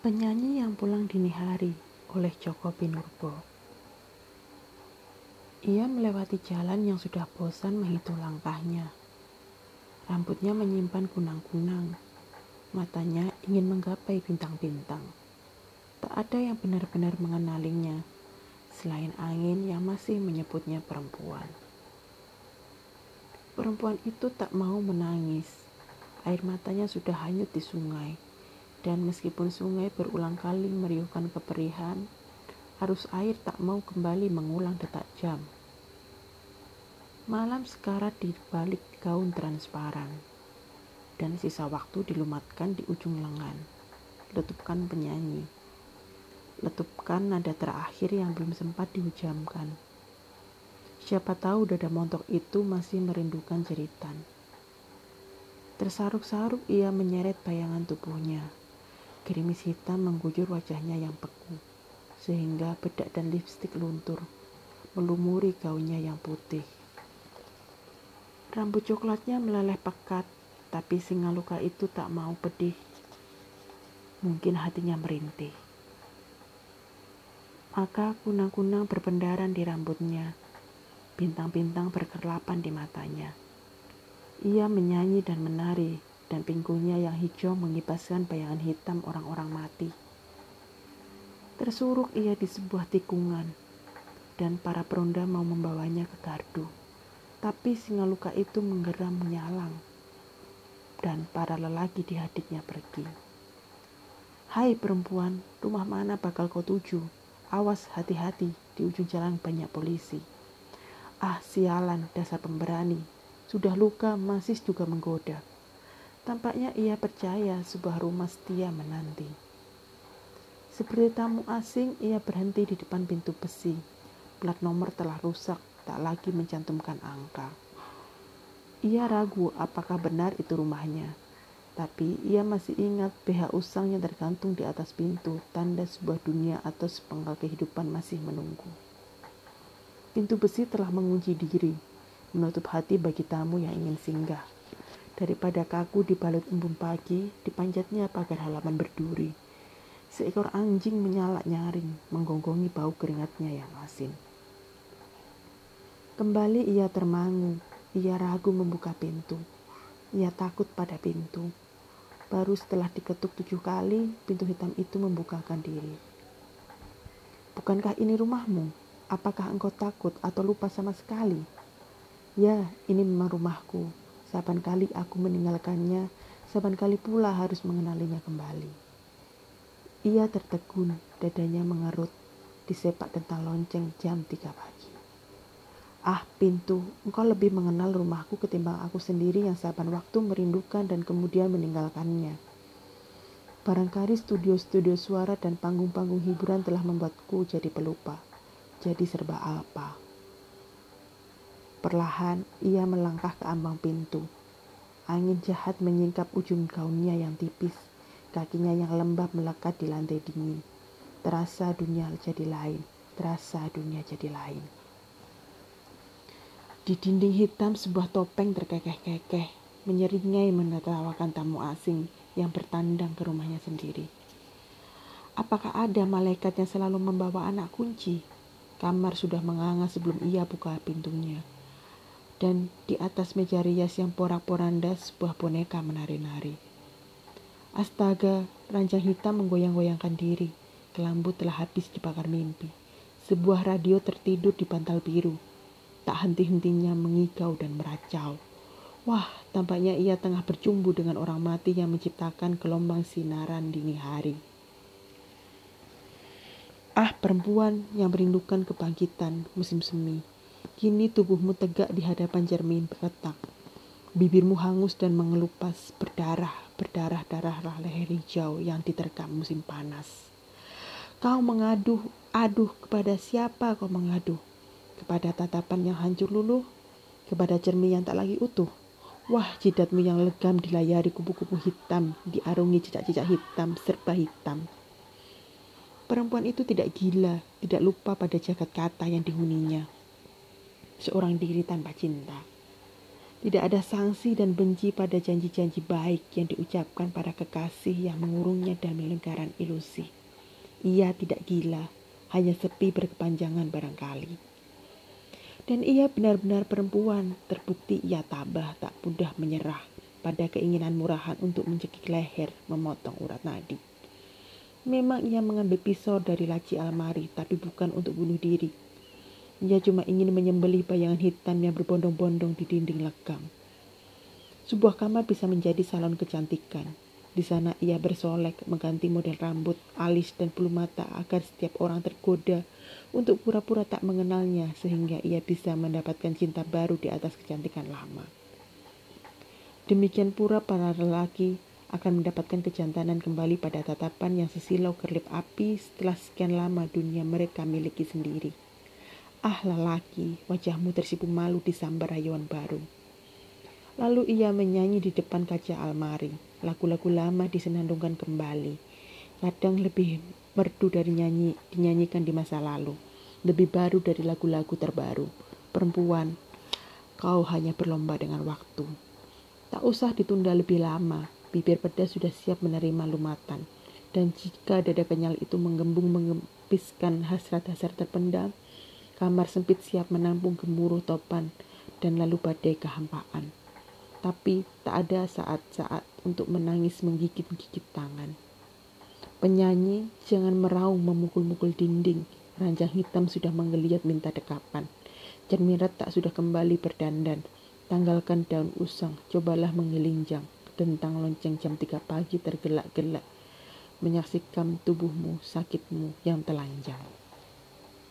Penyanyi yang pulang dini hari oleh Joko Pinurbo. Ia melewati jalan yang sudah bosan menghitung langkahnya. Rambutnya menyimpan kunang-kunang. Matanya ingin menggapai bintang-bintang. Tak ada yang benar-benar mengenalinya, selain angin yang masih menyebutnya perempuan. Perempuan itu tak mau menangis. Air matanya sudah hanyut di sungai dan meskipun sungai berulang kali meriuhkan keperihan, arus air tak mau kembali mengulang detak jam. Malam sekarat di balik gaun transparan, dan sisa waktu dilumatkan di ujung lengan. Letupkan penyanyi. Letupkan nada terakhir yang belum sempat dihujamkan. Siapa tahu dada montok itu masih merindukan jeritan. Tersaruk-saruk ia menyeret bayangan tubuhnya Gerimis hitam menggujur wajahnya yang beku, sehingga bedak dan lipstik luntur, melumuri gaunnya yang putih. Rambut coklatnya meleleh pekat, tapi singa luka itu tak mau pedih. Mungkin hatinya merintih. Maka kunang-kunang berpendaran di rambutnya, bintang-bintang berkerlapan di matanya. Ia menyanyi dan menari dan pinggulnya yang hijau mengibaskan bayangan hitam orang-orang mati. Tersuruk ia di sebuah tikungan, dan para peronda mau membawanya ke gardu. Tapi singa luka itu menggeram menyalang, dan para lelaki di hadiknya pergi. Hai perempuan, rumah mana bakal kau tuju? Awas hati-hati, di ujung jalan banyak polisi. Ah sialan, dasar pemberani. Sudah luka, masih juga menggoda. Tampaknya ia percaya sebuah rumah setia menanti. Seperti tamu asing, ia berhenti di depan pintu besi. Plat nomor telah rusak, tak lagi mencantumkan angka. Ia ragu apakah benar itu rumahnya. Tapi ia masih ingat BH usang yang tergantung di atas pintu, tanda sebuah dunia atau sepenggal kehidupan masih menunggu. Pintu besi telah mengunci diri, menutup hati bagi tamu yang ingin singgah. Daripada kaku di balut embun pagi, dipanjatnya pagar halaman berduri. Seekor anjing menyalak nyaring, menggonggongi bau keringatnya yang asin. Kembali ia termangu, ia ragu membuka pintu. Ia takut pada pintu. Baru setelah diketuk tujuh kali, pintu hitam itu membukakan diri. Bukankah ini rumahmu? Apakah engkau takut atau lupa sama sekali? Ya, ini memang rumahku, Saban kali aku meninggalkannya, saban kali pula harus mengenalinya kembali. Ia tertegun, dadanya mengerut, disepak tentang lonceng jam 3 pagi. Ah pintu, engkau lebih mengenal rumahku ketimbang aku sendiri yang saban waktu merindukan dan kemudian meninggalkannya. Barangkali studio-studio suara dan panggung-panggung hiburan telah membuatku jadi pelupa, jadi serba apa. Perlahan ia melangkah ke ambang pintu. Angin jahat menyingkap ujung gaunnya yang tipis. Kakinya yang lembab melekat di lantai dingin. Terasa dunia jadi lain. Terasa dunia jadi lain. Di dinding hitam sebuah topeng terkekeh-kekeh menyeringai menertawakan tamu asing yang bertandang ke rumahnya sendiri. Apakah ada malaikat yang selalu membawa anak kunci? Kamar sudah menganga sebelum ia buka pintunya dan di atas meja rias yang porak-poranda sebuah boneka menari-nari. Astaga, ranjang hitam menggoyang-goyangkan diri. Kelambu telah habis dibakar mimpi. Sebuah radio tertidur di bantal biru. Tak henti-hentinya mengigau dan meracau. Wah, tampaknya ia tengah bercumbu dengan orang mati yang menciptakan gelombang sinaran dini hari. Ah, perempuan yang merindukan kebangkitan musim semi Kini tubuhmu tegak di hadapan cermin peretak. Bibirmu hangus dan mengelupas berdarah, berdarah-darah leher hijau yang diterkam musim panas. Kau mengaduh, aduh kepada siapa kau mengaduh? Kepada tatapan yang hancur luluh? Kepada cermin yang tak lagi utuh? Wah, jidatmu yang legam dilayari kupu-kupu hitam, diarungi cicak-cicak hitam, serba hitam. Perempuan itu tidak gila, tidak lupa pada jagat kata yang dihuninya seorang diri tanpa cinta. Tidak ada sanksi dan benci pada janji-janji baik yang diucapkan para kekasih yang mengurungnya dalam lingkaran ilusi. Ia tidak gila, hanya sepi berkepanjangan barangkali. Dan ia benar-benar perempuan, terbukti ia tabah tak mudah menyerah pada keinginan murahan untuk mencekik leher, memotong urat nadi. Memang ia mengambil pisau dari laci almari, tapi bukan untuk bunuh diri, ia cuma ingin menyembelih bayangan hitam yang berbondong-bondong di dinding lekang. Sebuah kamar bisa menjadi salon kecantikan. Di sana ia bersolek, mengganti model rambut, alis, dan bulu mata agar setiap orang tergoda untuk pura-pura tak mengenalnya sehingga ia bisa mendapatkan cinta baru di atas kecantikan lama. Demikian pula para lelaki akan mendapatkan kejantanan kembali pada tatapan yang sesilau kerlip api setelah sekian lama dunia mereka miliki sendiri. Ah lelaki, wajahmu tersipu malu di sambar rayuan baru. Lalu ia menyanyi di depan kaca almari. Lagu-lagu lama disenandungkan kembali. Kadang lebih merdu dari nyanyi dinyanyikan di masa lalu. Lebih baru dari lagu-lagu terbaru. Perempuan, kau hanya berlomba dengan waktu. Tak usah ditunda lebih lama. Bibir pedas sudah siap menerima lumatan. Dan jika dada kenyal itu menggembung mengepiskan hasrat-hasrat terpendam, Kamar sempit siap menampung gemuruh topan dan lalu badai kehampaan. Tapi tak ada saat-saat untuk menangis menggigit-gigit tangan. Penyanyi jangan meraung memukul-mukul dinding. Ranjang hitam sudah menggeliat minta dekapan. Cermirat tak sudah kembali berdandan. Tanggalkan daun usang, cobalah mengilingjang. Tentang lonceng jam 3 pagi tergelak-gelak. Menyaksikan tubuhmu, sakitmu yang telanjang.